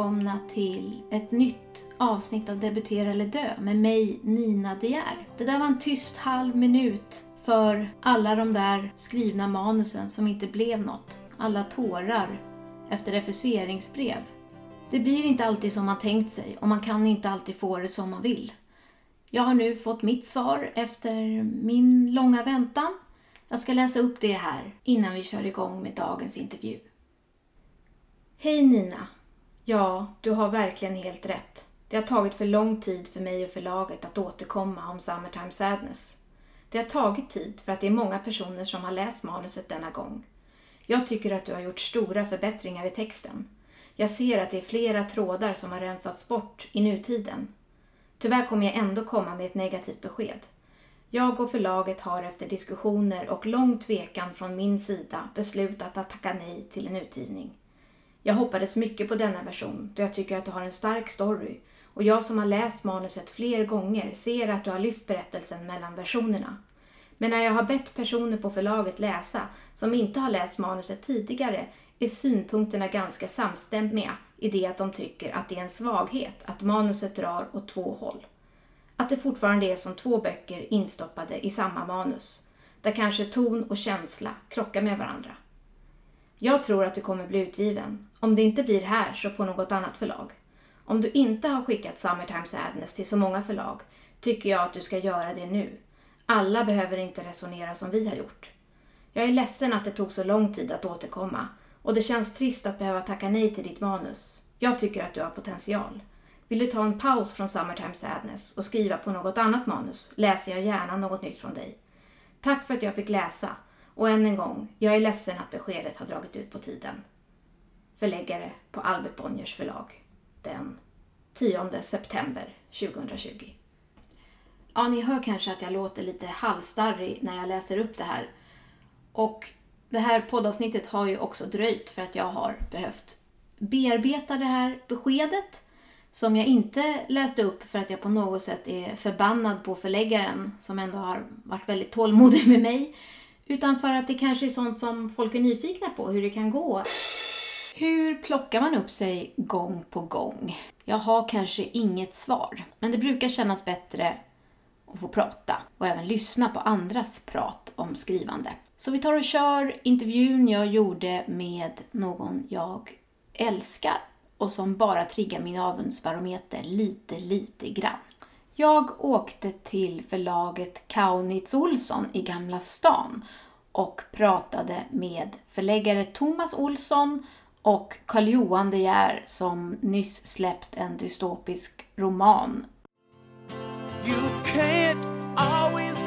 välkomna till ett nytt avsnitt av Debutera eller dö med mig Nina De Geer. Det där var en tyst halv minut för alla de där skrivna manusen som inte blev något. Alla tårar efter refuseringsbrev. Det blir inte alltid som man tänkt sig och man kan inte alltid få det som man vill. Jag har nu fått mitt svar efter min långa väntan. Jag ska läsa upp det här innan vi kör igång med dagens intervju. Hej Nina! Ja, du har verkligen helt rätt. Det har tagit för lång tid för mig och förlaget att återkomma om Summertime Sadness. Det har tagit tid för att det är många personer som har läst manuset denna gång. Jag tycker att du har gjort stora förbättringar i texten. Jag ser att det är flera trådar som har rensats bort i nutiden. Tyvärr kommer jag ändå komma med ett negativt besked. Jag och förlaget har efter diskussioner och lång tvekan från min sida beslutat att tacka nej till en utgivning. Jag hoppades mycket på denna version då jag tycker att du har en stark story och jag som har läst manuset fler gånger ser att du har lyft berättelsen mellan versionerna. Men när jag har bett personer på förlaget läsa som inte har läst manuset tidigare är synpunkterna ganska samstämmiga i det att de tycker att det är en svaghet att manuset drar åt två håll. Att det fortfarande är som två böcker instoppade i samma manus, där kanske ton och känsla krockar med varandra. Jag tror att du kommer bli utgiven. Om det inte blir här så på något annat förlag. Om du inte har skickat Summertime Sadness till så många förlag tycker jag att du ska göra det nu. Alla behöver inte resonera som vi har gjort. Jag är ledsen att det tog så lång tid att återkomma och det känns trist att behöva tacka nej till ditt manus. Jag tycker att du har potential. Vill du ta en paus från Summertime Sadness och skriva på något annat manus läser jag gärna något nytt från dig. Tack för att jag fick läsa och än en gång, jag är ledsen att beskedet har dragit ut på tiden. Förläggare på Albert Bonniers förlag den 10 september 2020. Ja, ni hör kanske att jag låter lite halvstarrig när jag läser upp det här. Och det här poddavsnittet har ju också dröjt för att jag har behövt bearbeta det här beskedet som jag inte läste upp för att jag på något sätt är förbannad på förläggaren som ändå har varit väldigt tålmodig med mig. Utan för att det kanske är sånt som folk är nyfikna på, hur det kan gå. Hur plockar man upp sig gång på gång? Jag har kanske inget svar, men det brukar kännas bättre att få prata och även lyssna på andras prat om skrivande. Så vi tar och kör intervjun jag gjorde med någon jag älskar och som bara triggar min avundsbarometer lite, lite grann. Jag åkte till förlaget Kaunitz Olsson i Gamla stan och pratade med förläggare Thomas Olsson och Carl-Johan De Geer som nyss släppt en dystopisk roman. You can't always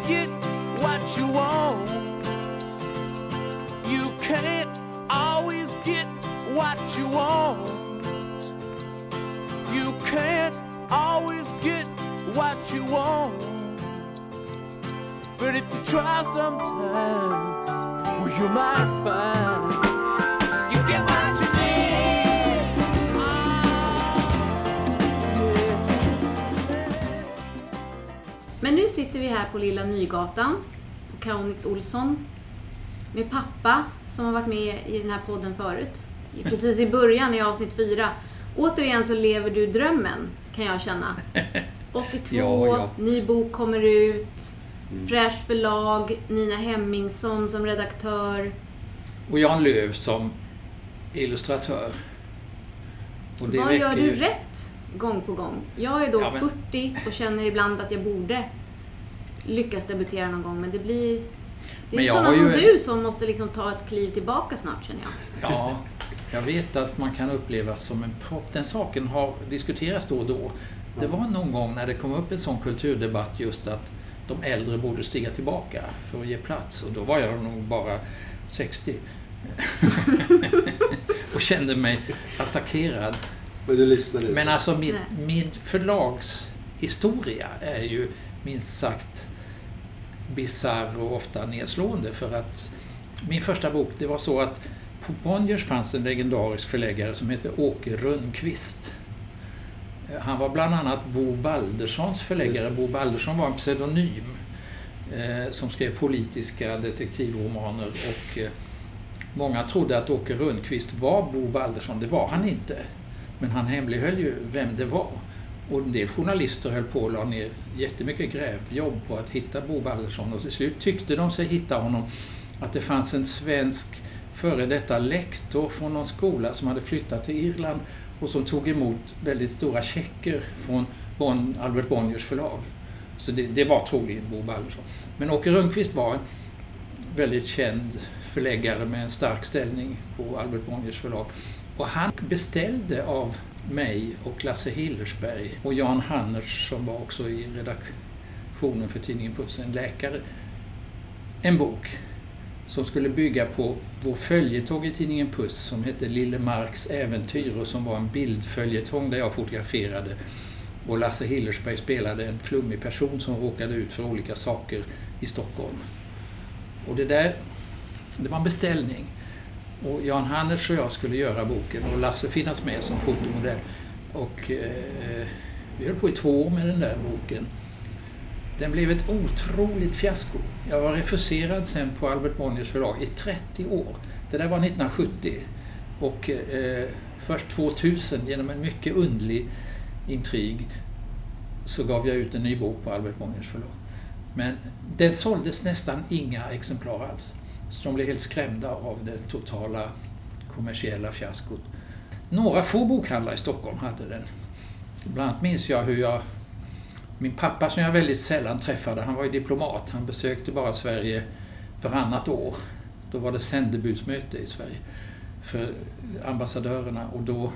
get what you want But if you try sometimes, well, you might find you get what you need. Men nu sitter vi här på Lilla Nygatan, på Kaunitz Olsson, med pappa som har varit med i den här podden förut. Precis i början i avsnitt fyra. Återigen så lever du drömmen, kan jag känna. 82, ja, ja. ny bok kommer ut. Mm. Fräscht förlag, Nina Hemmingsson som redaktör. Och Jan Löv som illustratör. Vad gör du ju... rätt gång på gång? Jag är då ja, men... 40 och känner ibland att jag borde lyckas debutera någon gång, men det blir... Det är sådana som ju... du som måste liksom ta ett kliv tillbaka snart, känner jag. Ja, jag vet att man kan upplevas som en propp. Den saken har diskuterats då och då. Det var någon gång när det kom upp en sån kulturdebatt just att de äldre borde stiga tillbaka för att ge plats och då var jag nog bara 60. och kände mig attackerad. Men du lyssnade Men alltså min, min förlagshistoria är ju minst sagt bisarr och ofta nedslående för att min första bok, det var så att på Bonniers fanns en legendarisk förläggare som hette Åke Rönnqvist han var bland annat Bo Balderssons förläggare. Bo Baldersson var en pseudonym eh, som skrev politiska detektivromaner och eh, Många trodde att Åke Rundqvist var Bo Baldersson. Det var han inte. Men han hemlighöll ju vem det var. Och en del journalister höll på och la ner jättemycket grävjobb på att hitta Bo Baldersson och till slut tyckte de sig hitta honom att det fanns en svensk före detta lektor från någon skola som hade flyttat till Irland och som tog emot väldigt stora checker från bon, Albert Bonniers förlag. Så det, det var troligen Bo Baldersson. Men Åke Rundqvist var en väldigt känd förläggare med en stark ställning på Albert Bonniers förlag. Och han beställde av mig och Lasse Hillersberg och Jan Hanners som var också i redaktionen för tidningen Puss, en läkare, en bok som skulle bygga på vår följetong i tidningen Puss som hette Lille Marks äventyr och som var en bildföljetong där jag fotograferade och Lasse Hillersberg spelade en flummig person som råkade ut för olika saker i Stockholm. Och det där, det var en beställning. Och Jan Hanners och jag skulle göra boken och Lasse finnas med som fotomodell. Och eh, eh vi höll på i två år med den där boken. Den blev ett otroligt fiasko. Jag var refuserad sen på Albert Bonniers förlag i 30 år. Det där var 1970. Och eh, först 2000, genom en mycket undlig intrig, så gav jag ut en ny bok på Albert Bonniers förlag. Men den såldes nästan inga exemplar alls. Så de blev helt skrämda av det totala kommersiella fiaskot. Några få bokhandlare i Stockholm hade den. Bland annat minns jag hur jag... Min pappa som jag väldigt sällan träffade, han var ju diplomat. Han besökte bara Sverige varannat år. Då var det sändebudsmöte i Sverige för ambassadörerna och då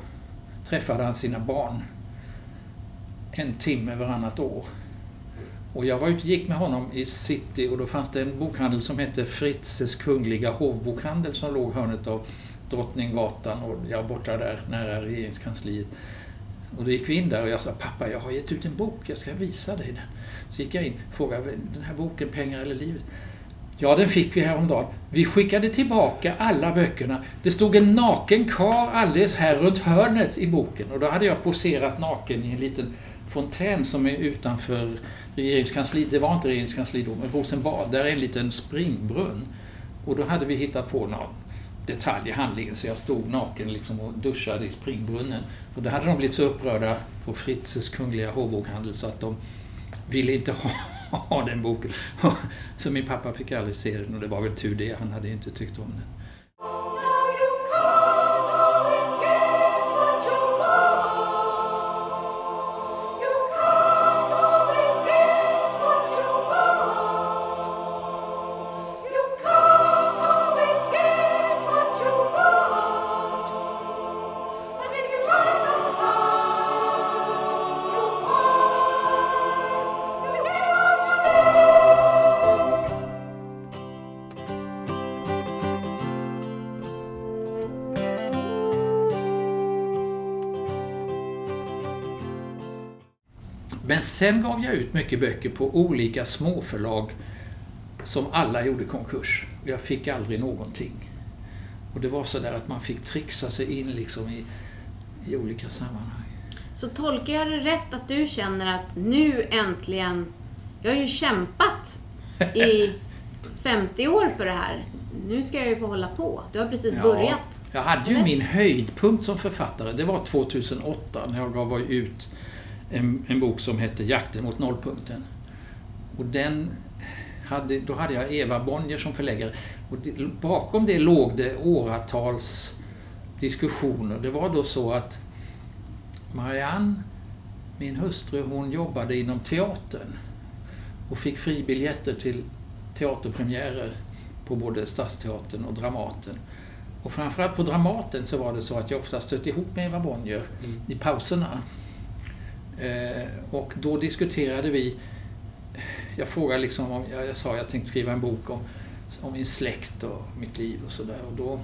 träffade han sina barn en timme varannat år. Och jag var ute och gick med honom i city och då fanns det en bokhandel som hette Fritzes Kungliga Hovbokhandel som låg hörnet av Drottninggatan och jag borta där nära regeringskansliet. Och då gick vi in där och jag sa pappa jag har gett ut en bok, jag ska visa dig den. Så gick jag in och frågade den här boken Pengar eller livet? Ja, den fick vi häromdagen. Vi skickade tillbaka alla böckerna. Det stod en naken kar alldeles här runt hörnet i boken och då hade jag poserat naken i en liten fontän som är utanför regeringskansliet. Det var inte regeringskansliet då, men Rosenbad. Där är en liten springbrunn. Och då hade vi hittat på någon detalj i handlingen så jag stod naken liksom och duschade i springbrunnen. Och då hade de blivit så upprörda på Fritzes kungliga hovbokhandel så att de ville inte ha, ha den boken. Så min pappa fick aldrig se den och det var väl tur det, han hade inte tyckt om den. Sen gav jag ut mycket böcker på olika småförlag som alla gjorde konkurs. Jag fick aldrig någonting. Och det var så där att man fick trixa sig in liksom i, i olika sammanhang. Så tolkar jag det rätt att du känner att nu äntligen, jag har ju kämpat i 50 år för det här. Nu ska jag ju få hålla på. Du har precis ja, börjat. Jag hade ju Eller? min höjdpunkt som författare. Det var 2008 när jag gav ut en, en bok som hette Jakten mot nollpunkten. Och den hade, då hade jag Eva Bonnier som förläggare. Och det, bakom det låg det åratals diskussioner. Det var då så att Marianne, min hustru, hon jobbade inom teatern och fick fribiljetter till teaterpremiärer på både Stadsteatern och Dramaten. Och framförallt på Dramaten så var det så att jag ofta stötte ihop med Eva Bonnier mm. i pauserna. Eh, och då diskuterade vi, jag frågade liksom om, jag, jag sa jag tänkte skriva en bok om, om min släkt och mitt liv och sådär. Och då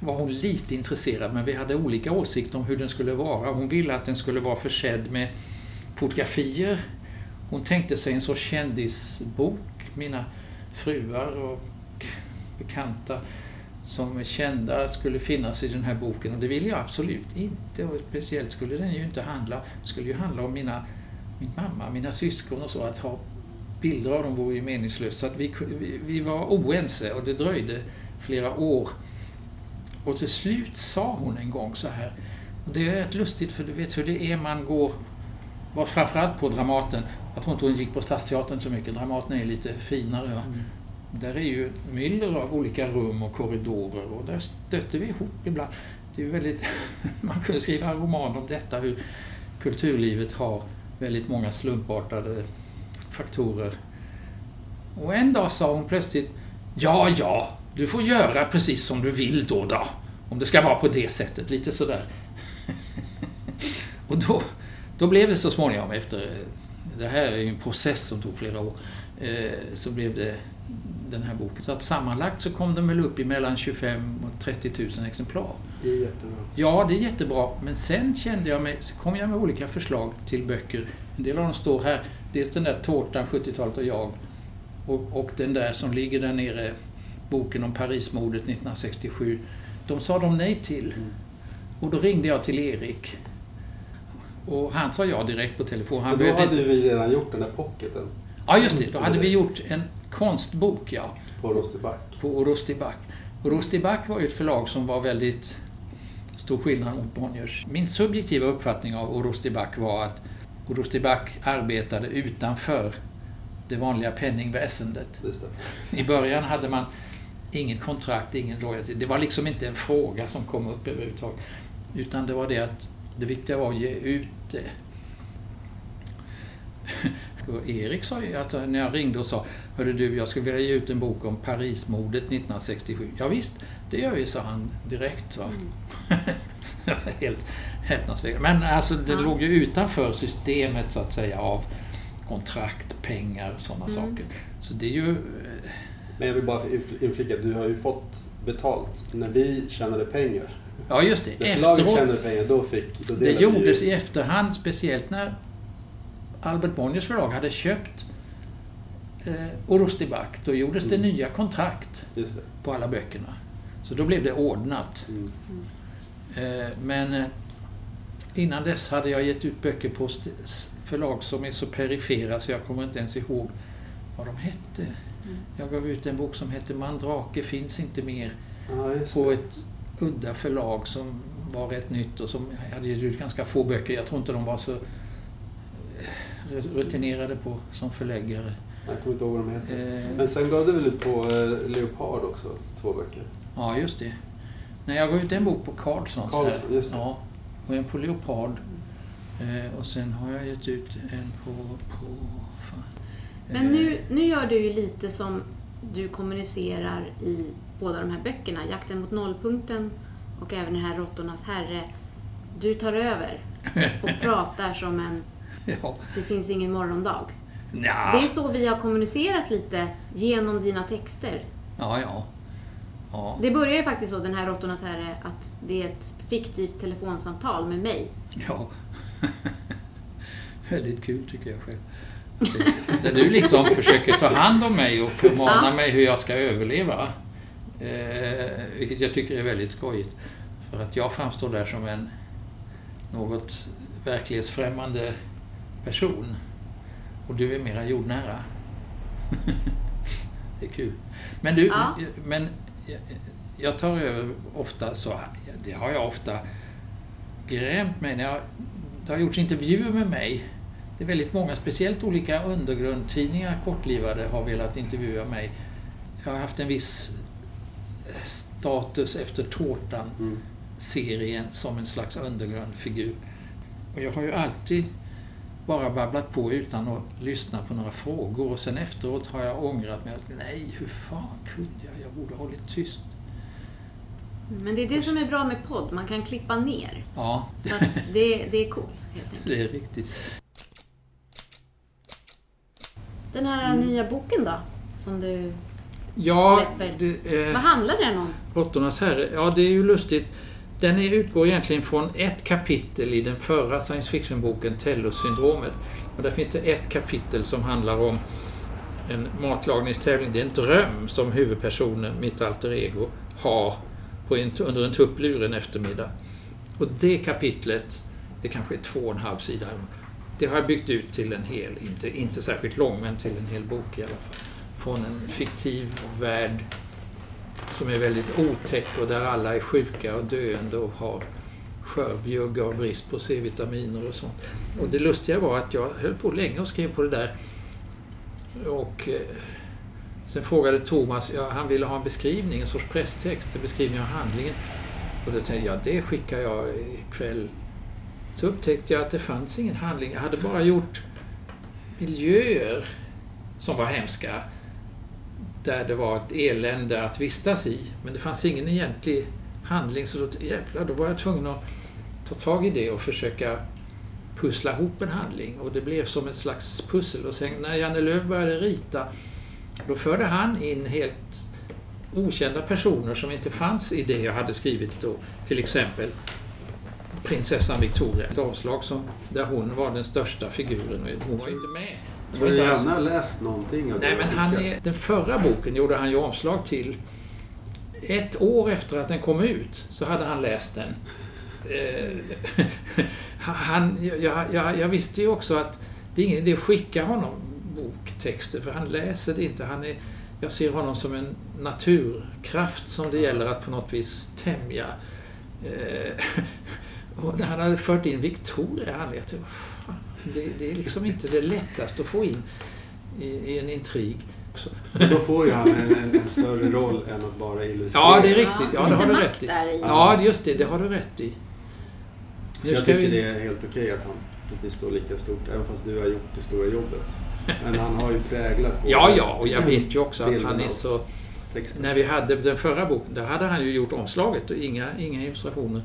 var hon lite intresserad men vi hade olika åsikter om hur den skulle vara. Hon ville att den skulle vara försedd med fotografier. Hon tänkte sig en sorts kändisbok, mina fruar och bekanta som är kända skulle finnas i den här boken och det vill jag absolut inte. Och speciellt skulle den ju inte handla, skulle ju handla om mina, min mamma, mina syskon och så. Att ha bilder av dem vore ju meningslöst. Så att vi, vi, vi var oense och det dröjde flera år Och till slut sa hon en gång så här, och det är rätt lustigt för du vet hur det är man går, var framförallt på Dramaten, jag tror inte hon gick på Stadsteatern så mycket, Dramaten är lite finare. Mm. Där är ju myller av olika rum och korridorer och där stötte vi ihop ibland. Det är ju väldigt, man kunde skriva en roman om detta, hur kulturlivet har väldigt många slumpartade faktorer. Och en dag sa hon plötsligt Ja, ja, du får göra precis som du vill då, då. Om det ska vara på det sättet, lite sådär. och då, då blev det så småningom efter, det här är ju en process som tog flera år, eh, så blev det den här boken. Så att sammanlagt så kom den väl upp i mellan 25 och 30 000 exemplar. Det är jättebra. Ja, det är jättebra. Men sen kände jag mig, så kom jag med olika förslag till böcker. En del av dem står här. Dels den där Tårtan, 70-talet och jag. Och, och den där som ligger där nere, boken om Parismordet 1967. De sa de nej till. Mm. Och då ringde jag till Erik. Och han sa ja direkt på telefon. Han Och då hade inte... vi redan gjort den där pocketen Ja, just det. Då hade vi gjort en konstbok, ja. på Rosteback. på Orostiback. Orostiback var ju ett förlag som var väldigt stor skillnad mot Bonniers. Min subjektiva uppfattning av Orostiback var att Orostiback arbetade utanför det vanliga penningväsendet. I början hade man inget kontrakt, ingen royalty. Det var liksom inte en fråga som kom upp överhuvudtaget. Utan det var det att det viktiga var att ge ut det. Och Erik sa ju att när jag ringde och sa Hörru du, jag skulle vilja ge ut en bok om Parismordet 1967. Ja, visst, det gör vi, sa han direkt. Va? Var Helt häpnadsväckande. Men alltså, det Ja. låg ju utanför systemet så att säga av kontrakt, pengar och sådana Mm. saker. Så det är ju... Men jag vill bara inf- inflika, du har ju fått betalt när vi tjänade pengar. Ja, just det. När Efteråt, pengar, då fick... Då det gjordes ju- i efterhand, speciellt när Albert Bonniers förlag hade köpt eh, Orostiback. Då gjordes det Mm. nya kontrakt Just det. på alla böckerna. Så då blev det ordnat. Mm. Eh, Men eh, innan dess hade jag gett ut böcker på förlag som är så perifera så jag kommer inte ens ihåg vad de hette. Mm. Jag gav ut en bok som hette Mandrake finns inte mer Ja, på det. ett udda förlag som var rätt nytt och som hade gett ut ganska få böcker. Jag tror inte de var så eh, rutinerade på som förläggare. Jag kommer inte ihåg vad de heter. Eh, Men sen gav du väl ut på eh, Leopard också, två böcker? Ja, just det. Nej, jag gav ut en bok på här. Carlsson, just det. Ja, och en på Leopard. Eh, och sen har jag gett ut en på... på fan. Men nu, nu gör du ju lite som du kommunicerar i båda de här böckerna. Jakten mot nollpunkten och även den här Råttornas herre. Du tar över och pratar som en Ja, det finns ingen morgondag. Nja. Det är så vi har kommunicerat lite genom dina texter. ja, ja. ja. Det börjar ju faktiskt så, den här Råttornas herre, att det är ett fiktivt telefonsamtal med mig. ja. Väldigt kul tycker jag själv. Där du liksom försöker ta hand om mig och förmana Ja. mig hur jag ska överleva. Eh, vilket jag tycker är väldigt skojigt. För att jag framstår där som en något verklighetsfrämmande person. Och du är mera jordnära. det är kul. Men du, Ja. men jag- tar över ofta så, det har jag ofta grämt mig när jag, det har gjorts intervjuer med mig. Det är väldigt många, speciellt olika undergrundtidningar, kortlivade, har velat intervjua mig. Jag har haft en viss status efter Tårtan Mm. serien som en slags undergrundfigur. Och jag har ju alltid bara babblat på utan att lyssna på några frågor och sen efteråt har jag ångrat mig att nej, hur fan kunde jag? Jag borde ha hållit tyst. Men det är det som är bra med podd, man kan klippa ner. Ja, Så det, det är cool, helt enkelt. det är riktigt. Den här nya boken då, som du... Ja, Släpper. det, eh, Vad handlar den om? Råttornas herre, ja det är ju lustigt. Den utgår egentligen från ett kapitel i den förra science fiction-boken Tellus-syndromet. Och där finns det ett kapitel som handlar om en matlagningstävling. Det är en dröm som huvudpersonen, mitt alter ego, har på en, under en tupplur en eftermiddag. Och det kapitlet, det kanske är två och en halv sida, det har jag byggt ut till en hel, inte, inte särskilt lång, men till en hel bok i alla fall. Från en fiktiv värld som är väldigt otäck och där alla är sjuka och döende och har skörbjugg av brist på C-vitaminer och sånt. Och det lustiga var att jag höll på länge och skrev på det där. Och eh, sen frågade Thomas, ja, han ville ha en beskrivning, en sorts presstext, en beskrivning av handlingen. Och då tänkte jag, det skickar jag ikväll. Så upptäckte jag att det fanns ingen handling. Jag hade bara gjort miljöer som var hemska. Där det var ett elände att vistas i. Men det fanns ingen egentlig handling. Så då, jävlar, då var jag tvungen att ta tag i det och försöka pussla ihop en handling. Och det blev som ett slags pussel. Och sen när Janne Löv började rita, då förde han in helt okända personer som inte fanns i det jag hade skrivit då. Till exempel prinsessan Victoria. Ett avslag som, där hon var den största figuren och hon var inte med. Du har gärna läst någonting av Nej, men han är, den förra boken gjorde han ju omslag till. Ett år efter att den kom ut så hade han läst den. Eh, han, jag, jag, jag visste ju också att det är ingen idé att skicka honom boktexter för han läser det inte. Han är, jag ser honom som en naturkraft som det gäller att på något vis tämja. Eh, och när han hade fört in Victoria, han tänkte, det, det är liksom inte det lättaste att få in i, i en intrig. Men då får ju han en, en, större roll än att bara illustrera. Ja, det är riktigt. Ja, det har du rätt i. Ja, just det. Det har du rätt i. Så jag tycker vi... det är helt okej att han inte står lika stort, även fast du har gjort det stora jobbet. Men han har ju präglat Ja, ja, och jag vet ju också att han är så... Texten. När vi hade den förra boken, där hade han ju gjort omslaget och inga, inga illustrationer.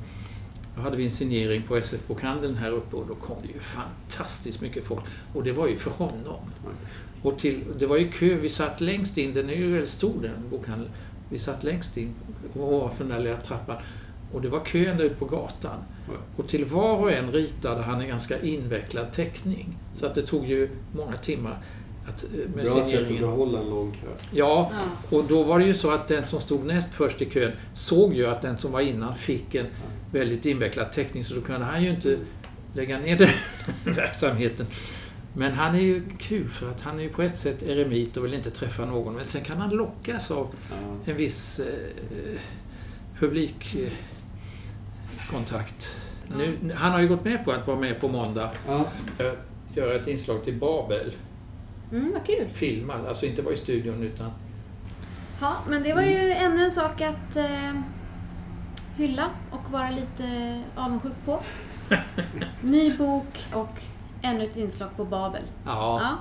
Då hade vi en signering på SF-bokhandeln här uppe och då kom det ju fantastiskt mycket folk. Och det var ju för honom. Och till, det var ju kö, vi satt längst in, den är ju väldigt stor den bokhandeln. Vi satt längst in ovanför den där lilla trappan. Och det var kö ända ut på gatan. Och till var och en ritade han en ganska invecklad teckning. Så att det tog ju många timmar. Att, eh, med Bra sätt att behålla en lång kö. Ja, och då var det ju så att den som stod näst först i kön såg ju att den som var innan fick en väldigt invecklad teckning så då kunde han ju inte lägga ner den verksamheten. Men han är ju kul för att han är ju på ett sätt eremit och vill inte träffa någon. Men sen kan han lockas av en viss eh, publikkontakt. Eh, nu, han har ju gått med på att vara med på måndag. Ja. Göra ett inslag till Babel. Mm, vad kul. Filmad, alltså inte vara i studion utan... Ja, men det var ju ännu en sak att eh, hylla och vara lite avundsjuk på. Ny bok och ännu ett inslag på Babel. ja. ja.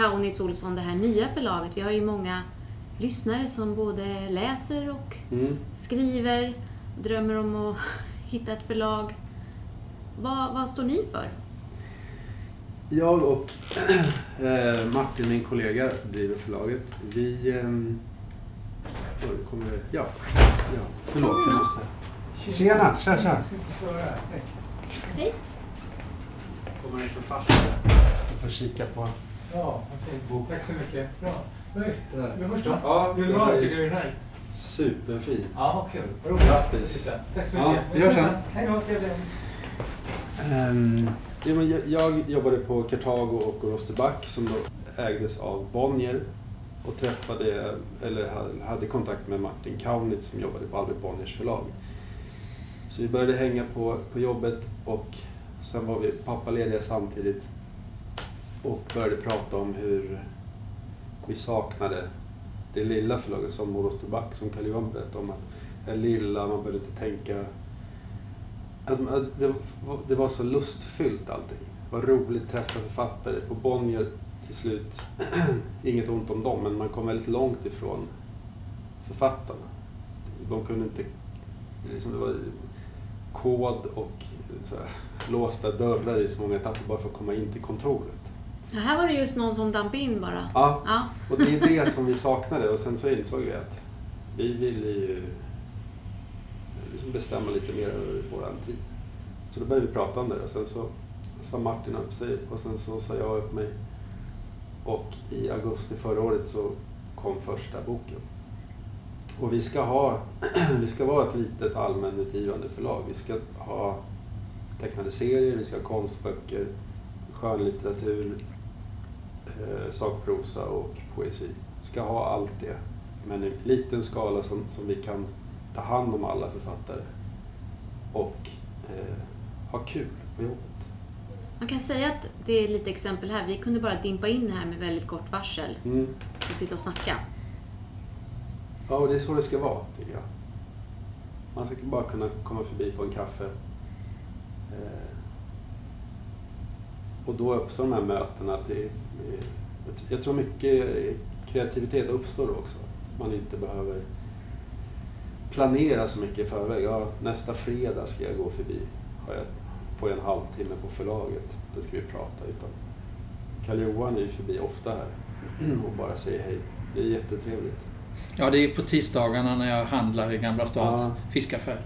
Kaunitz Olsson, det här nya förlaget. Vi har ju många lyssnare som både läser och mm. skriver, drömmer om att hitta ett förlag. Vad, vad står ni för? Jag och eh, Martin, min kollega, driver förlaget. Vi... Eh, kommer, ja, ja, förlåt. Jag måste... Tjena, tja, tja. Hej. kommer en författare får kika på. Ja, fin bok. Tack så mycket. Bra. Hej, vill första? Ja, du ha Tycker du den här? Superfin. Ja, kul. Vad roligt. Grattis. Tack så mycket. Ja, vi hörs sen. Hej då, trevligt. Um, ja, men jag, jag jobbade på Kartago och Rosterback som då ägdes av Bonnier och träffade, eller hade kontakt med Martin Kaunitz som jobbade på Albert Bonniers förlag. Så vi började hänga på, på jobbet och sen var vi pappalediga samtidigt och började prata om hur vi saknade det lilla förlaget som Moros Tobak, som Carl Johan berättade om. Att det lilla, man började inte tänka... Att, det, det, var så lustfyllt allting. Det var roligt att träffa författare. På Bonnier till slut, inget ont om dem, men man kom väldigt långt ifrån författarna. De kunde inte... Liksom det var kod och så här, låsta dörrar i så många etapper bara för att komma in till kontoret. Ja, här var det just någon som damp in bara. Ja, Ja. och det är det som vi saknade och sen så insåg vi att vi ville ju liksom bestämma lite mer över vår tid. Så då började vi prata om det och sen så sa Martin upp sig och sen så sa jag upp mig. Och i augusti förra året så kom första boken. Och vi ska ha, vi ska vara ett litet allmänutgivande förlag. Vi ska ha tecknade serier, vi ska ha konstböcker, skönlitteratur, eh, sakprosa och poesi. Ska ha allt det. Men i liten skala som, som vi kan ta hand om alla författare. Och eh, ha kul på jobbet. Man kan säga att det är lite exempel här. Vi kunde bara dimpa in här med väldigt kort varsel Mm. och sitta och snacka. Ja, och det är så det ska vara, tycker jag. Man ska bara kunna komma förbi på en kaffe. Eh, och då uppstår de här mötena. Att det jag tror mycket kreativitet uppstår då också. Man inte behöver planera så mycket i förväg. Ja, nästa fredag ska jag gå förbi. Jag, får jag en halvtimme på förlaget. Då ska vi prata. Utan Karl-Johan är ju förbi ofta här och bara säger hej. Det är jättetrevligt. Ja, det är på tisdagarna när jag handlar i Gamla stans Ja. fiskaffär.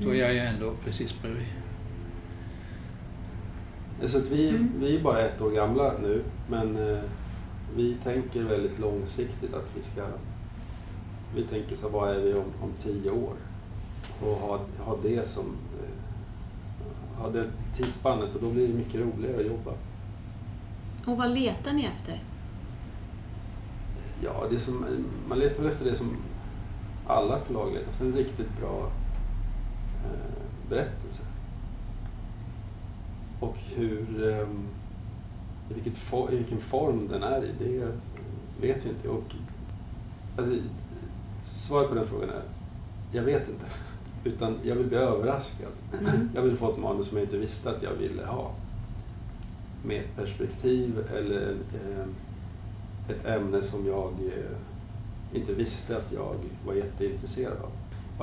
Då är jag ju ändå precis bredvid. Så att vi, Mm. vi är bara ett år gamla nu, men eh, vi tänker väldigt långsiktigt att vi ska... Vi tänker så vad är vi om, om tio år? Och ha, ha det som... Eh, ha det tidsspannet och då blir det mycket roligare att jobba. Och vad letar ni efter? Ja, det som, man letar väl efter det som alla förlag letar efter, en riktigt bra eh, berättelse. Och hur, eh, i, vilket for, i vilken form den är i, det vet vi inte. Och, alltså, svaret på den frågan är, jag vet inte. Utan jag vill bli överraskad. Mm. Jag vill få ett manus som jag inte visste att jag ville ha. Med ett perspektiv eller eh, ett ämne som jag eh, inte visste att jag var jätteintresserad av.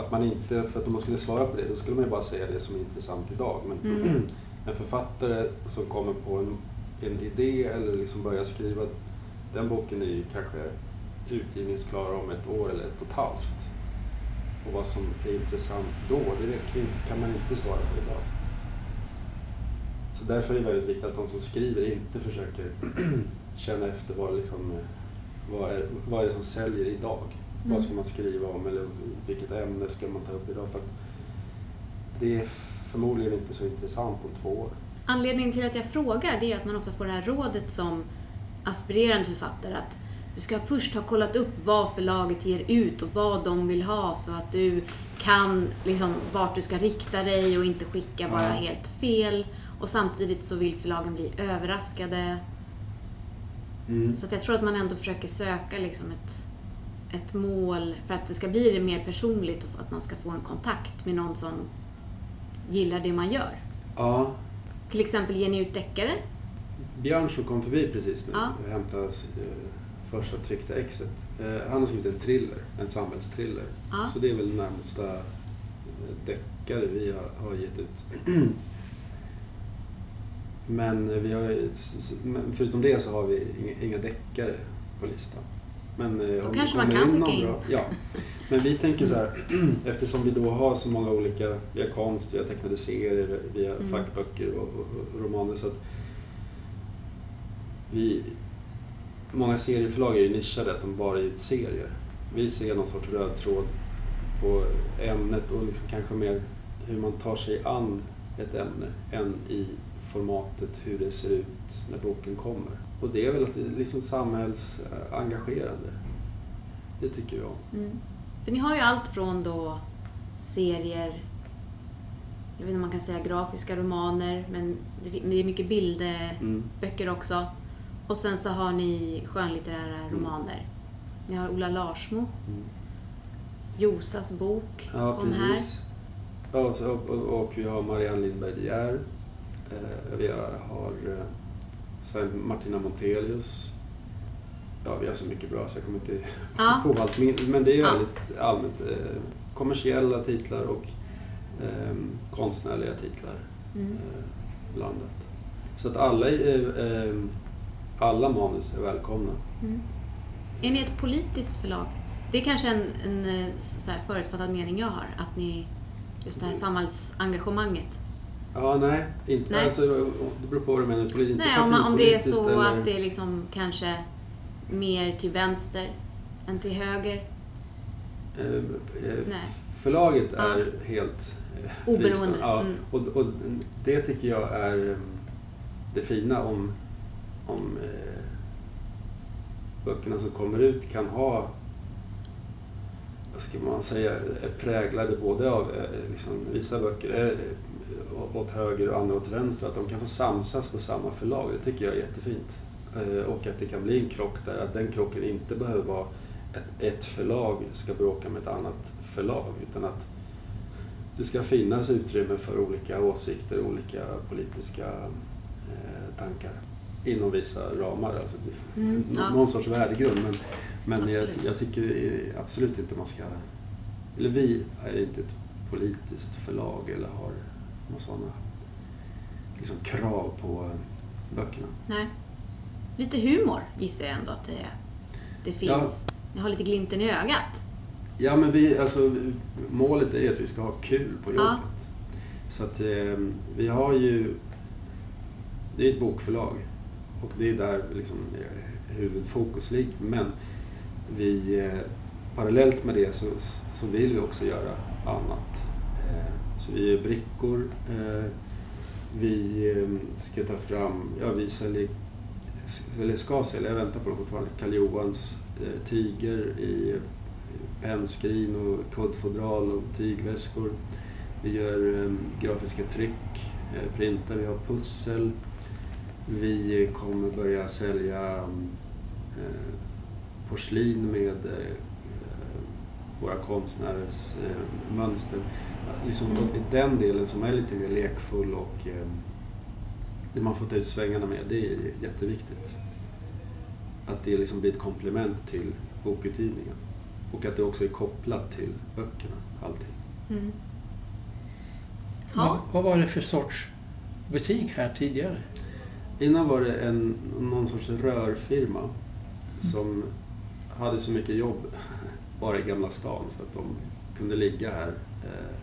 Att man inte, för att om man skulle svara på det, då skulle man ju bara säga det som är intressant idag. Men Mm. En författare som kommer på en, en idé eller liksom börjar skriva, den boken är ju kanske utgivningsklar om ett år eller ett och ett halvt. Och vad som är intressant då, det kan man inte svara på idag. Så därför är det väldigt viktigt att de som skriver inte försöker känna efter vad, liksom, vad, är, vad är det som säljer idag. Mm. Vad ska man skriva om eller vilket ämne ska man ta upp idag? För det är förmodligen inte så intressant om två år. Anledningen till att jag frågar det är att man ofta får det här rådet som aspirerande författare att du ska först ha kollat upp vad förlaget ger ut och vad de vill ha så att du kan liksom vart du ska rikta dig och inte skicka bara Ja. helt fel. Och samtidigt så vill förlagen bli överraskade. Så att jag tror att man ändå försöker söka liksom ett, ett mål för att det ska bli det mer personligt och att man ska få en kontakt med någon som gillar det man gör. Ja, Till exempel ger ni ut deckare. Björn som kom förbi precis nu Ja. och hämtade eh, första tryckta exet. Eh, han har skrivit en thriller, en samhällstriller. Ja. Så det är väl närmsta eh, deckare vi har, har gett ut. Men vi har, förutom det så har vi inga, inga deckare på listan. Men, eh, det kanske man kan skicka in. bra- Ja. Men vi tänker så här, eftersom vi då har så många olika, vi har konst, vi har tecknade serier, vi har Mm. fackböcker och, och, och romaner. Så att vi, många serieförlag är ju nischade, att de bara ger ut serier. Vi ser någon sorts röd tråd på ämnet och liksom kanske mer hur man tar sig an ett ämne än i formatet hur det ser ut när boken kommer. Och det är väl att det är liksom samhällsengagerande. Det tycker jag. Mm. För ni har ju allt från då serier, jag vet inte om man kan säga grafiska romaner, men det är mycket bildböcker Mm. också. Och sen så har ni skönlitterära romaner. Ni har Ola Larsmo, Mm. Josas bok Ja, kom här. precis. Ja, så, och, och, och vi har Marianne Lindberg. Eh, vi har, har eh, sen Martina Montelius. Ja, vi har så mycket bra så jag kommer inte Ja. på allt. Men det är Ja. väldigt allmänt. Eh, kommersiella titlar och eh, konstnärliga titlar Mm. eh, blandat. Så att alla, eh, eh, alla manus är välkomna. Mm. Är ni ett politiskt förlag? Det är kanske en, en eh, så här förutfattad mening jag har, att ni, just det här samhällsengagemanget. Ja, nej. Inte, Nej. Alltså, det beror på vad du menar. Poli- inte Nej, om, om det är så eller- att det är liksom kanske mer till vänster än till höger. Eh, eh, Nej. Förlaget Ja. är helt eh, Oberoende. Ja, mm. och, och det tycker jag är eh, det fina om, om eh, böckerna som kommer ut kan ha vad ska man säga, är präglade både av eh, liksom, vissa böcker eh, åt höger och andra åt vänster. Att de kan få samsas på samma förlag. Det tycker jag är jättefint. Eh, Och att det kan bli en krock där. Att den krocken inte behöver vara ett, ett förlag ska bråka med ett annat förlag. Utan att det ska finnas utrymme för olika åsikter, olika politiska eh, tankar inom vissa ramar. Alltså Mm, ja. Någon sorts värdegrund. Men, men jag, jag tycker eh, absolut inte man ska... Eller vi är inte ett politiskt förlag eller har några sådana liksom, krav på böckerna. Nej. Lite humor gissar jag ändå att det, det finns. Ni har lite glimten i ögat. Ja, men vi, alltså, målet är att vi ska ha kul på jobbet. Ja. Så att eh, vi har ju... Det är ett bokförlag och det är där liksom, huvudfokus ligger. Men vi, eh, parallellt med det så, så vill vi också göra annat. Så vi gör brickor. Eh, vi eh, ska ta fram, ja vi säljer, eller ska sälja, jag väntar på dem fortfarande, Karl Johans eh, Tiger i pennskrin och kuddfodral och tygväskor. Vi gör grafiska tryck, printar, vi har pussel. Vi kommer börja sälja porslin med våra konstnärers mönster. Liksom Mm. i den delen som är lite mer lekfull och eh, det man får ta ut svängarna med, det är jätteviktigt. Att det liksom blir ett komplement till bokutgivningen. Och att det också är kopplat till böckerna, allting. Mm. Vad, Ja. vad var det för sorts butik här tidigare? Innan var det en, någon sorts rörfirma som hade så mycket jobb bara i Gamla stan så att de kunde ligga här eh,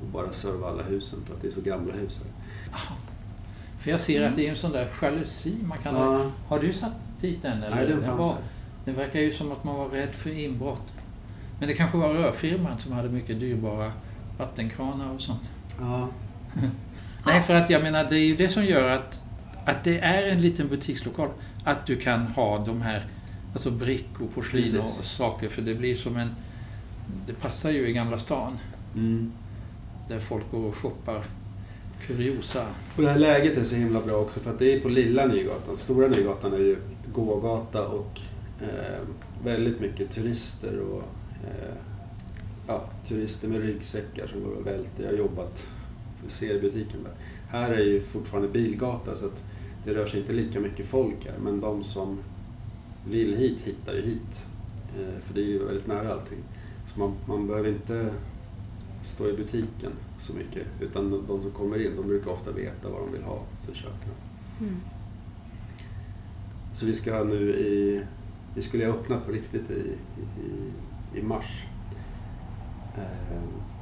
och bara serva alla husen för att det är så gamla hus här. För jag ser att det är en sån där jalusi man kan ha. Ja, Har du satt dit den? Eller? nej, den fanns var, det verkar ju som att man var rädd för inbrott. Men det kanske var rörfirman som hade mycket dyrbara vattenkranar och sånt. Ja, Nej, för att jag menar, det är ju det som gör att, att det är en liten butikslokal. Att du kan ha de här alltså brickor, porslin och Precis. saker. För det blir som en... Det passar ju i Gamla stan. mm. Där folk går och shoppar kuriosa. Och det här läget är så himla bra också för att det är på lilla Nygatan. Stora Nygatan är ju gågata och eh, väldigt mycket turister och eh, ja, turister med ryggsäckar som går och välter. Jag har jobbat i seriebutiken där. Här är ju fortfarande bilgata så att det rör sig inte lika mycket folk här men de som vill hit hittar ju hit. Eh, för det är ju väldigt nära allting. Så man, man behöver inte stå i butiken så mycket. Utan de, de som kommer in, de brukar ofta veta vad de vill ha, så köper de. Mm. Så vi ska nu i... Vi skulle ha öppnat på riktigt i, i, i mars. Eh,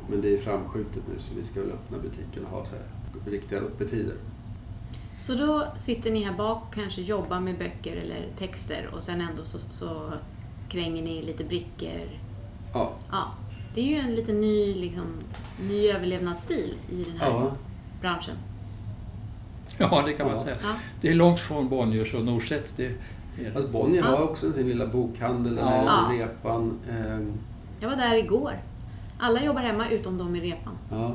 men det är framskjutet nu så vi ska väl öppna butiken och ha så här riktiga öppettider. Så då sitter ni här bak och kanske jobbar med böcker eller texter och sen ändå så, så kränger ni lite brickor. Ja, Ja, det är ju en lite ny, liksom, ny överlevnadsstil i den här ja, branschen. Ja, det kan man Ja. säga. Ja. Det är långt från Bonniers och Norstedt. Det är. Alltså Bonnier Ja. har också sin lilla bokhandel där Ja. i Repan. Ehm, Jag var där igår. Alla jobbar hemma utom de i repan. Ja.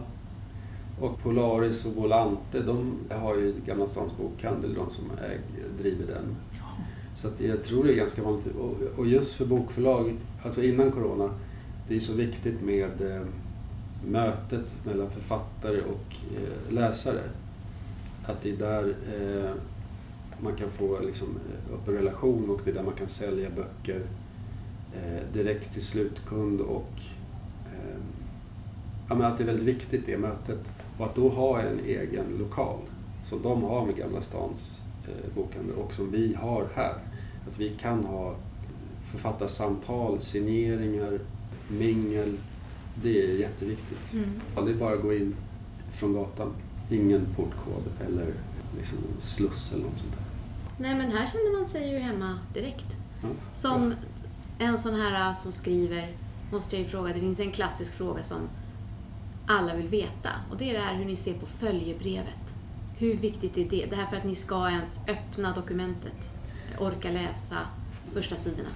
Och Polaris och Volante, de har ju Gamla Stans Bokhandel, de som äg, driver den. Så att jag tror det är ganska vanligt. Och- Och just för bokförlag, alltså innan Corona, det är så viktigt med eh, mötet mellan författare och eh, läsare. Att det är där eh, man kan få liksom, upp en relation och det är där man kan sälja böcker direkt till slutkund och ehm, ja, men att det är väldigt viktigt det mötet. Och att då ha en egen lokal som de har med Gamla Stans bokhandel och som vi har här. Att vi kan ha författarsamtal, signeringar, mingel. Det är jätteviktigt. Mm. Aldrig bara gå in från gatan. Ingen portkod eller liksom sluss eller något sånt där. Nej, men här känner man sig ju hemma direkt. Ja. Som en sån här äh, som skriver, måste jag ju fråga, det finns en klassisk fråga som alla vill veta. Och det är det här hur ni ser på följebrevet. Hur viktigt är det? Det här för att ni ska ens öppna dokumentet, orka läsa första sidorna.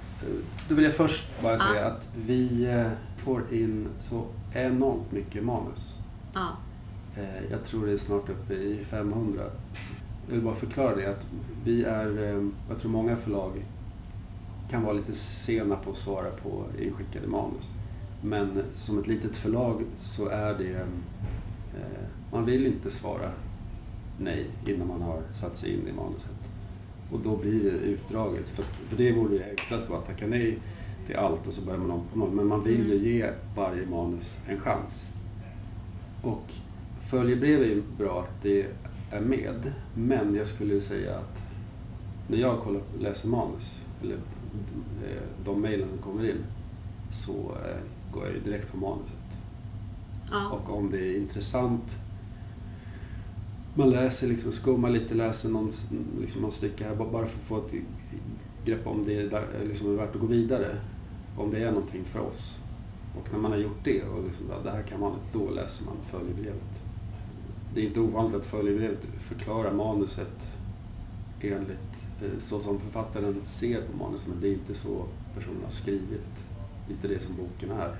Då vill jag först bara säga Ja. att vi eh, får in så enormt mycket manus. Ja, Eh, Jag tror det är snart uppe i 500. Jag vill bara förklara det att vi är, eh, jag tror många förlag kan vara lite sena på att svara på inskickade manus. Men som ett litet förlag så är det, man vill inte svara nej innan man har satt sig in i manuset. Och då blir det utdraget. För, för det vore ju enklast att tacka nej till allt och så börjar man om på noll. Men man vill ju ge varje manus en chans. Och följebrev är ju bra att det är med. Men jag skulle säga att när jag kollar, läser manus, eller eh, de mejlen som kommer in, så eh, går jag ju direkt på manuset. ja. Och om det är intressant, man läser, liksom, skummar lite, läser någon, liksom, någon stycke här bara för att få ett grepp om det är, liksom, är värt att gå vidare. Om det är någonting för oss. Och när man har gjort det och liksom, det här kan man, då läser man följebrevet. Det är inte ovanligt att följebrevet förklarar manuset enligt eh, så som författaren ser på manuset, men det är inte så personen har skrivit. Det är inte det som boken är.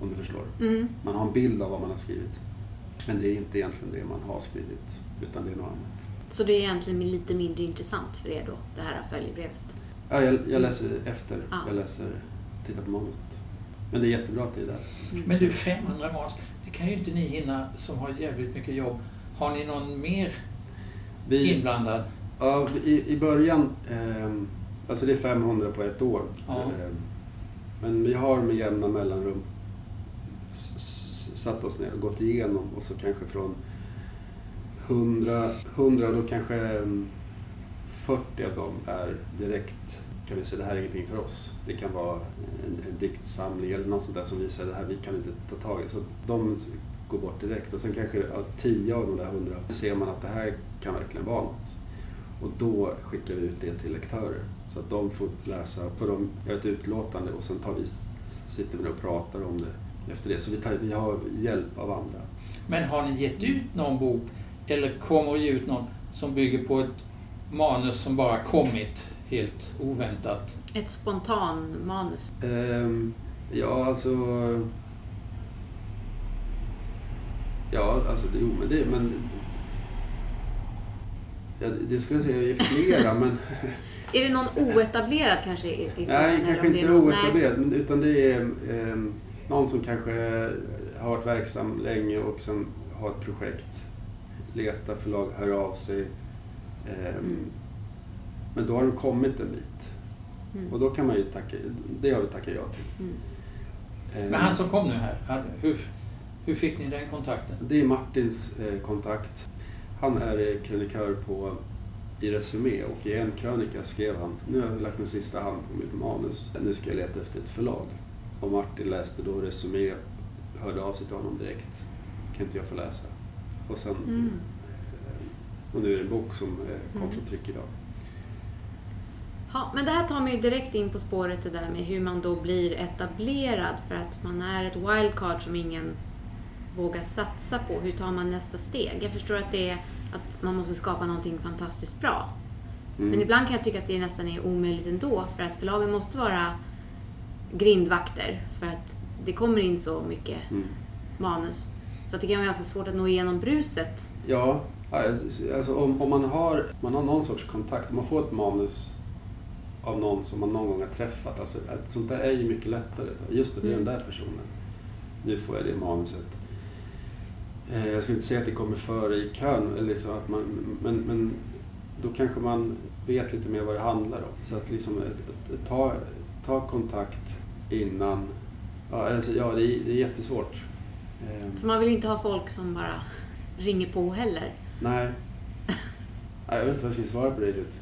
Om du förstår. Mm. Man har en bild av vad man har skrivit. Men det är inte egentligen det man har skrivit, utan det är något annat. Så det är egentligen lite mindre intressant för er då, det här följebrevet? Ja, jag, jag läser efter. Ja. Jag läser, tittar på manuset. Men det är jättebra att det är där. Mm. Men du, 500 manus, det kan ju inte ni hinna som har jävligt mycket jobb. Har ni någon mer Vi, inblandad? ja, i, I början, ehm, alltså det är 500 på ett år. Ja. Ehm, men vi har med jämna mellanrum satt oss ner och gått igenom och så kanske från 100, 100 då kanske mm, 40 av dem är direkt kan vi säga det här är ingenting för oss. Det kan vara en, en diktsamling eller något sånt där som vi säger det här vi kan inte ta tag i. Så de går bort direkt och sen kanske 10 av de där 100 ser man att det här kan verkligen vara något. Och då skickar vi ut det till lektörer så att de får läsa, för de göra ett utlåtande och sen tar vi, sitter vi och pratar om det efter det. Så vi, tar, vi har hjälp av andra. Men har ni gett ut någon bok eller kommer ge ut någon som bygger på ett manus som bara kommit helt oväntat? Ett spontan manus. Ehm, ja, alltså... Ja, alltså jo, men det... Men, ja, det skulle jag säga är flera, men... Är det någon oetablerad kanske? i- i Nej, kanske inte är någon- oetablerad, men- utan det är ehm, någon som kanske har varit verksam länge och sen har ett projekt, letar förlag, hör av sig. Ehm, Mm. Men då har de kommit en bit. Mm. Och då kan man ju tacka, det har vi tackat ja till. Mm. Ehm, Men han som kom nu här, hur, hur fick ni den kontakten? Det är Martins eh, kontakt. Han är eh, krönikör på, i Resumé och i en krönika skrev han nu har jag lagt en sista hand på mitt manus. Nu ska jag leta efter ett förlag. Och Martin läste då Resumé, hörde av sig till honom direkt. Kan inte jag få läsa? Och sen Mm. eh, och nu är det en bok som eh, kom Mm. från tryck idag. Ja, men det här tar mig ju direkt in på spåret det där med hur man då blir etablerad för att man är ett wildcard som ingen vågar satsa på. Hur tar man nästa steg? Jag förstår att det är att man måste skapa någonting fantastiskt bra. Mm. Men ibland kan jag tycka att det nästan är omöjligt ändå för att förlagen måste vara grindvakter för att det kommer in så mycket Mm. manus. Så det kan vara ganska svårt att nå igenom bruset. Ja, alltså om, om man, har, man har någon sorts kontakt, om man får ett manus av någon som man någon gång har träffat, alltså, sånt där är ju mycket lättare. Just det, det är den Mm. där personen. Nu får jag det manuset. Eh, Jag ska inte säga att det kommer före i kön, eller så att man, men, men då kanske man vet lite mer vad det handlar om. Så att liksom ta, ta kontakt innan. Ja, alltså, ja det, är, det är jättesvårt. Eh, För man vill inte ha folk som bara ringer på heller. Nej. Nej, jag vet inte vad jag ska svara på det riktigt.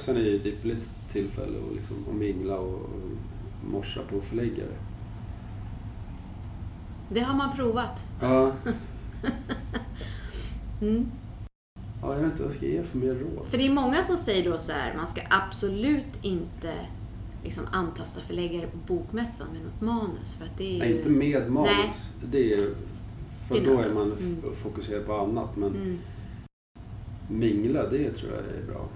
Bokmässan är ju ett ypperligt tillfälle att, liksom, att mingla och morsa på förläggare. Det har man provat. Ja. Mm. ja, jag vet inte vad jag ska ge för mer råd. För det är många som säger då så här, man ska absolut inte liksom antasta förläggare på bokmässan med något manus. För att det är ju... Nej, inte med manus. Nej. Det är, för Det är då något är man Mm. fokuserad på annat. Men Mm. mingla, det tror jag är bra.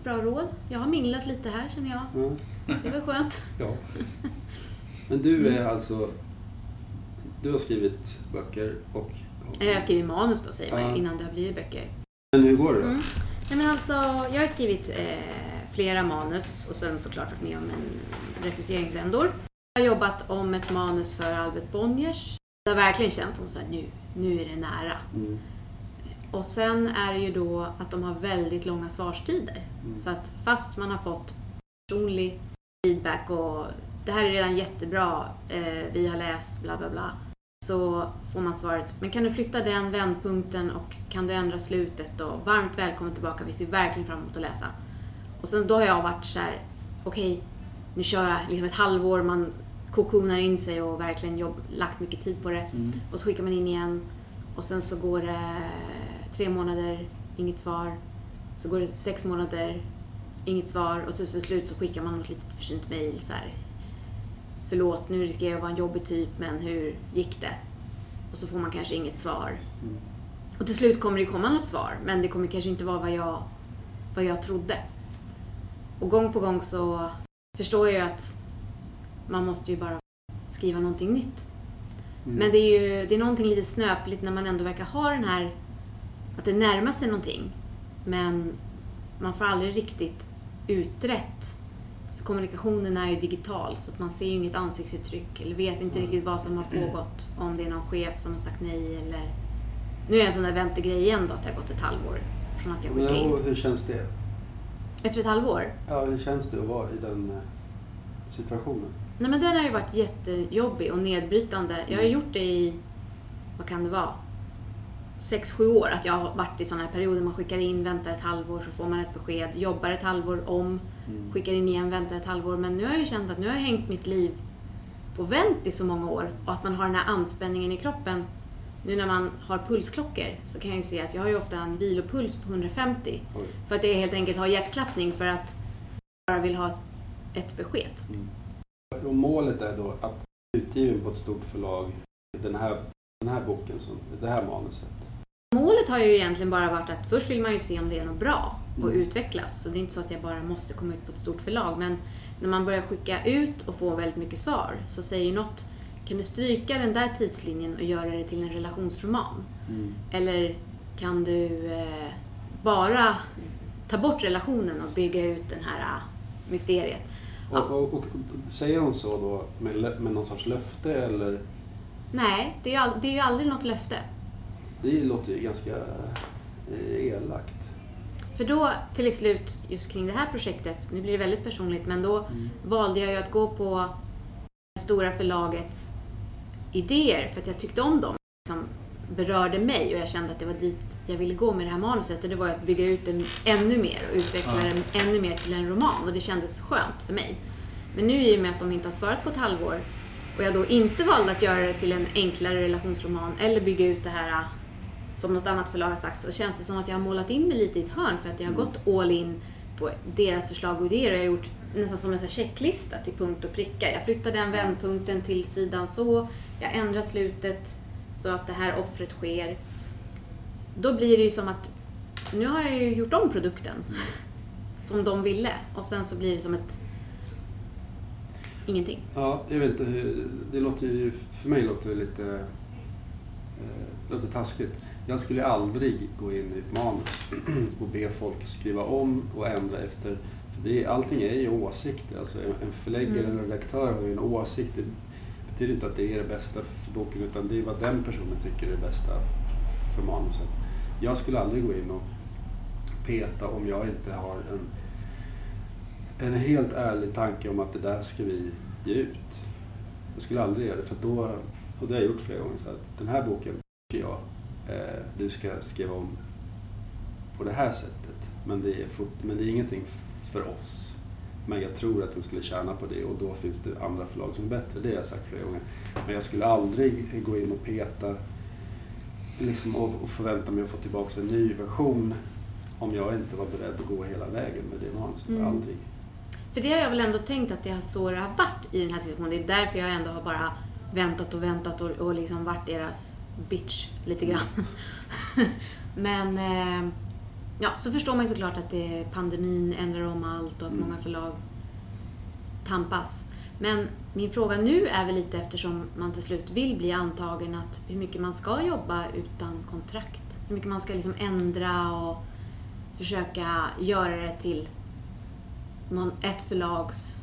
Ett bra råd. Jag har minglat lite här känner jag. Ja. Det väl skönt. Ja. Men du Mm. är alltså... Du har skrivit böcker och... Jag har skrivit manus då säger man Ja. innan det har blivit böcker. Men hur går det då? Mm. Nej, men alltså, jag har skrivit eh, flera manus och sen såklart varit med om en refuseringsvändor. Jag har jobbat om ett manus för Albert Bonniers. Det har verkligen känts som så här, nu, nu är det nära. Mm. Och sen är det ju då att de har väldigt långa svarstider. Mm. Så att fast man har fått personlig feedback och det här är redan jättebra, eh, vi har läst, bla bla bla. Så får man svaret, men kan du flytta den vändpunkten och kan du ändra slutet och varmt välkommen tillbaka, vi ser verkligen fram emot att läsa. Och sen då har jag varit så här, okej, nu kör jag liksom ett halvår, man kokonar in sig och verkligen jobb, lagt mycket tid på det. Mm. Och så skickar man in igen och sen så går det tre månader, inget svar. Så går det sex månader, inget svar och så till slut så skickar man något litet försynt mejl så här. Förlåt, nu riskerar jag att vara en jobbig typ men hur gick det? Och så får man kanske inget svar. Mm. Och till slut kommer det komma något svar men det kommer kanske inte vara vad jag, vad jag trodde. Och gång på gång så förstår jag ju att man måste ju bara skriva någonting nytt. Mm. Men det är ju det är någonting lite snöpligt när man ändå verkar ha den här, att det närmar sig någonting. Men man får aldrig riktigt utrett. För kommunikationen är ju digital så att man ser ju inget ansiktsuttryck eller vet inte riktigt vad som har pågått. Om det är någon chef som har sagt nej eller... Nu är det en sån där väntegrej igen då att det har gått ett halvår från att jag skickade in. hur känns det? Efter ett halvår? Ja, hur känns det att vara i den eh, situationen? Nej men den har ju varit jättejobbig och nedbrytande. Jag har gjort det i, vad kan det vara, sex sju år. Att jag har varit i sådana här perioder. Man skickar in, väntar ett halvår, så får man ett besked. Jobbar ett halvår om, Mm. skickar in igen, väntar ett halvår. Men nu har jag ju känt att nu har jag hängt mitt liv på vänt i så många år. Och att man har den här anspänningen i kroppen. Nu när man har pulsklockor så kan jag ju se att jag har ju ofta en vilopuls på 150. Oj. För att jag helt enkelt har hjärtklappning för att jag bara vill ha ett besked. Mm. Och målet är då att utgiven på ett stort förlag, den här, den här boken, som, det här manuset. Målet har ju egentligen bara varit att först vill man ju se om det är något bra och Mm. utvecklas. Så det är inte så att jag bara måste komma ut på ett stort förlag. Men när man börjar skicka ut och få väldigt mycket svar så säger ju något, kan du stryka den där tidslinjen och göra det till en relationsroman? Mm. Eller kan du eh, bara ta bort relationen och bygga ut den här eh, mysteriet? Och, och, och, säger hon så då med, med någon sorts löfte eller? Nej, det är ju, all, det är ju aldrig något löfte. Det låter ju ganska eh, elakt. För då till slut, just kring det här projektet, nu blir det väldigt personligt, men då valde jag ju att gå på det stora förlagets idéer för att jag tyckte om dem. Som berörde mig och jag kände att det var dit jag ville gå med det här manuset. Och det var att bygga ut den ännu mer och utveckla Ja. den ännu mer till en roman. Och det kändes skönt för mig. Men nu i och med att de inte har svarat på ett halvår och jag då inte valde att göra det till en enklare relationsroman eller bygga ut det här som något annat förlag har sagt så känns det som att jag har målat in mig lite i ett hörn för att jag har gått all in på deras förslag och idéer och jag har gjort nästan som en sån checklista till punkt och pricka. Jag flyttar den vändpunkten till sidan så, jag ändrar slutet så att det här offret sker. Då blir det ju som att nu har jag ju gjort om produkten som de ville och sen så blir det som ett ingenting. Ja, jag vet inte hur... Det låter ju... För mig låter det lite... Eh, låter taskigt. Jag skulle aldrig gå in i ett manus och be folk skriva om och ändra efter... För det, är- allting är ju åsikter. Alltså en förläggare Mm. eller en redaktör har ju en åsikt. Det betyder inte att det är det bästa för boken utan det är vad den personen tycker är det bästa för manuset. Jag skulle aldrig gå in och peta om jag inte har en, en helt ärlig tanke om att det där ska vi ge ut. Jag skulle aldrig göra det för då, och det har jag gjort flera gånger, så att den här boken tycker jag du ska skriva om på det här sättet. Men det, är men det är ingenting för oss. Men jag tror att den skulle tjäna på det och då finns det andra förlag som är bättre. Det har jag sagt flera gånger. Men jag skulle aldrig gå in och peta liksom, och, och förvänta mig att få tillbaka en ny version om jag inte var beredd att gå hela vägen med det manuset. Mm. Aldrig. För det har jag väl ändå tänkt att det har så det har varit i den här situationen. Det är därför jag ändå har bara väntat och väntat och, och liksom varit deras bitch lite grann. Men eh, ja, så förstår man ju såklart att det, pandemin ändrar om allt och att Mm. många förlag tampas. Men min fråga nu är väl lite eftersom man till slut vill bli antagen att hur mycket man ska jobba utan kontrakt. Hur mycket man ska liksom ändra och försöka göra det till någon, ett förlags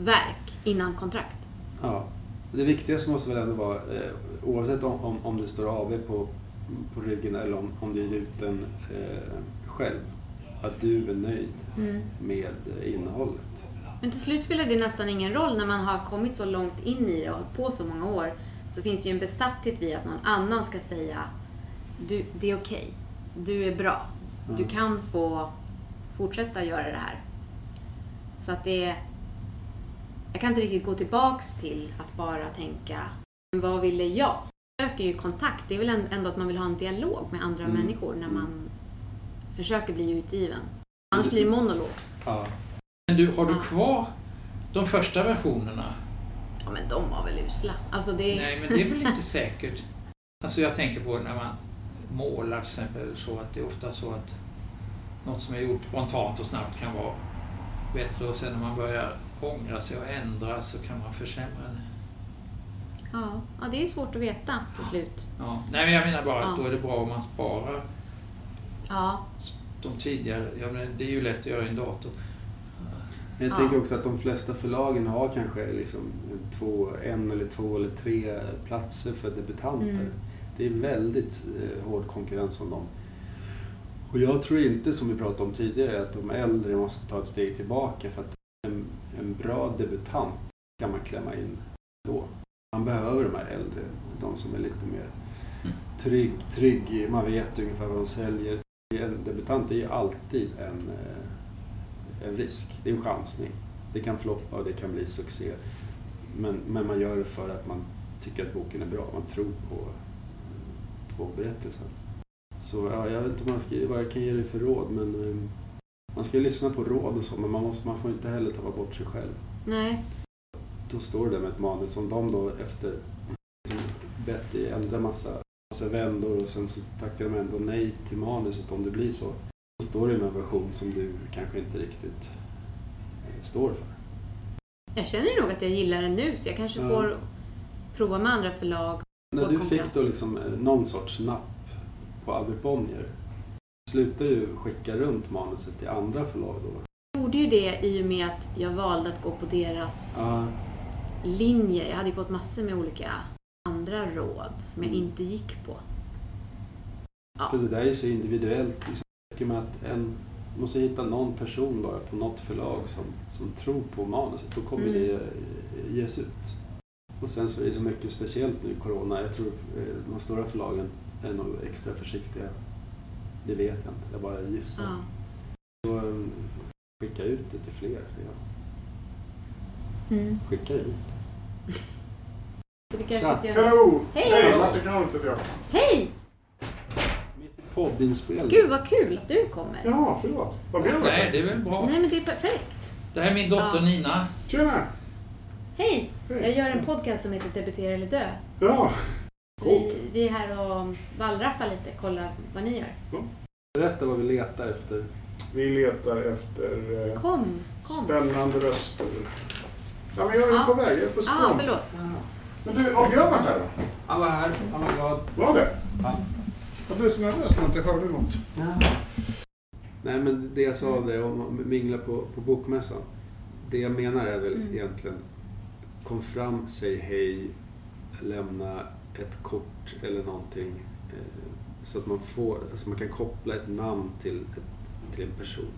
verk innan kontrakt. Ja. Det viktigaste måste väl ändå vara, eh, oavsett om, om, om det står AV på, på ryggen eller om, om du ut den eh, själv, att du är nöjd med eh, innehållet. Men till slut spelar det nästan ingen roll när man har kommit så långt in i det och hållit på så många år. Så finns det ju en besatthet vid att någon annan ska säga du, det är okej. Du är bra. Du Mm. kan få fortsätta göra det här. Så att det är... Jag kan inte riktigt gå tillbaks till att bara tänka, "Men vad ville jag? Jag söker ju kontakt. Det är väl ändå att man vill ha en dialog med andra Mm. människor när man försöker bli utgiven. Annars blir det monolog. Ja. Men du, har du kvar de första versionerna? Ja, men de var väl usla. Alltså det... Nej, men det är väl inte säkert. Alltså jag tänker på när man målar till exempel så att det är ofta så att något som är gjort spontant och snabbt kan vara bättre och sen när man börjar ångra sig och ändra så kan man försämra det. Ja, ja, det är svårt att veta till slut. Ja. Nej, men jag menar bara att Ja. då är det bra om man sparar Ja, de tidigare. Jag menar, det är ju lätt att göra i en dator. Men jag Ja. tänker också att de flesta förlagen har kanske liksom två, en eller två eller tre platser för debutanter. Mm. Det är väldigt eh, hård konkurrens om dem. Och jag tror inte, som vi pratade om tidigare, att de äldre måste ta ett steg tillbaka för att bra debutant kan man klämma in då. Man behöver de här äldre, de som är lite mer trygg, trygg man vet ungefär vad de säljer. En debutant är ju alltid en, eh, en risk, det är en chansning. Det kan floppa och det kan bli succé. Men, men man gör det för att man tycker att boken är bra, man tror på, på berättelsen. Så ja, jag vet inte vad, jag ska, vad jag kan ge dig för råd, men ehm, man ska ju lyssna på råd och så, men man, måste, man får inte heller tappa bort sig själv. nej. Då står det med ett manus, om de då efter liksom, bett dig ändra massa, massa vändor och sen så tackar de ändå nej till manuset om det blir så. Då står det med en version som du kanske inte riktigt eh, står för. Jag känner nog att jag gillar den nu så jag kanske Ja. får prova med andra förlag. När du fick då liksom eh, någon sorts napp på Albert Bonnier, slutade du skicka runt manuset till andra förlag då? Jag gjorde ju det i och med att jag valde att gå på deras Ja, linje. Jag hade ju fått massor med olika andra råd som jag Mm. inte gick på. för det där är så individuellt. Liksom, med att en måste hitta någon person bara på något förlag som, som tror på manuset. Då kommer Mm. det ges ut. Och sen så är det så mycket speciellt nu i Corona. Jag tror eh, de stora förlagen är nog extra försiktiga. Det vet jag inte, jag bara gissar. Ja. Så eh, skicka ut det till fler. Ja. Mm. Skicka ut. Så det kanske. Hello! Hej! Martin Krantz heter jag. Hej! Mitt poddinspelning. Gud vad kul att du kommer. Jaha, förlåt. Vad blev Nej, det? det är väl bra. Nej men det är perfekt. Det här är min dotter Ja. Nina. Tjena! Hej! Hej. Jag gör en podcast som heter Debutera eller dö. Ja, vi, vi är här och wallraffar lite, kolla vad ni gör. Berätta vad vi letar efter. vi letar efter eh, Kom, kom. spännande röster. Ja, men jag är Ja. på väg. Jag är på Ja, språng. förlåt. men du, har Björn varit här då? Han var här, han var glad. Var det? Ja. Jag blev så nervös när jag inte hörde något. Nej, men det jag sa det om att mingla på, på bokmässan. Det jag menar är väl Mm. egentligen kom fram, säg hej, lämna ett kort eller någonting. Eh, så att man får, alltså man kan koppla ett namn till, ett, till en person.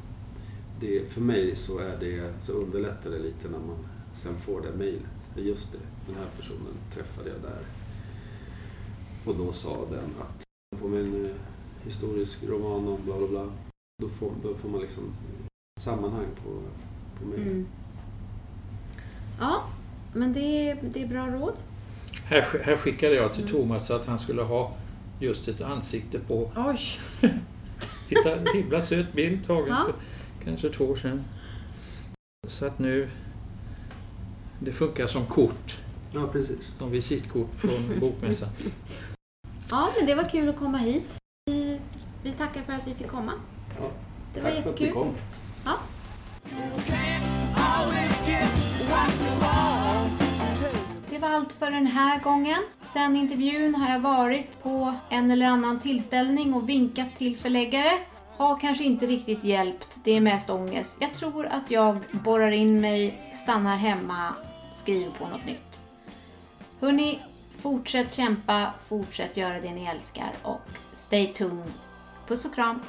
Det, för mig så, är det, så underlättar det lite när man sen får det mejlet. Just det, den här personen träffade jag där. Och då sa den att på min eh, historisk roman om bla bla bla. Då får, då får man liksom ett sammanhang på, på mejlet. Mm. Ja, men det, det är bra råd. Här, här skickade jag till Thomas att han skulle ha just ett ansikte på. Oj. Titta, en himla söt bild tagen Ja. för kanske två år sedan. Så att nu... Det funkar som kort, Ja, precis. som visitkort från bokmässan. Ja, men det var kul att komma hit. Vi, vi tackar för att vi fick komma. Ja, Det var Tack för att ni jättekul. kom. Det allt för den här gången. Sen intervjun har jag varit på en eller annan tillställning och vinkat till förläggare. Har kanske inte riktigt hjälpt, det är mest ångest. Jag tror att jag borrar in mig, stannar hemma, skriver på något nytt. Hörni, fortsätt kämpa, fortsätt göra det ni älskar och stay tuned. Puss och kram!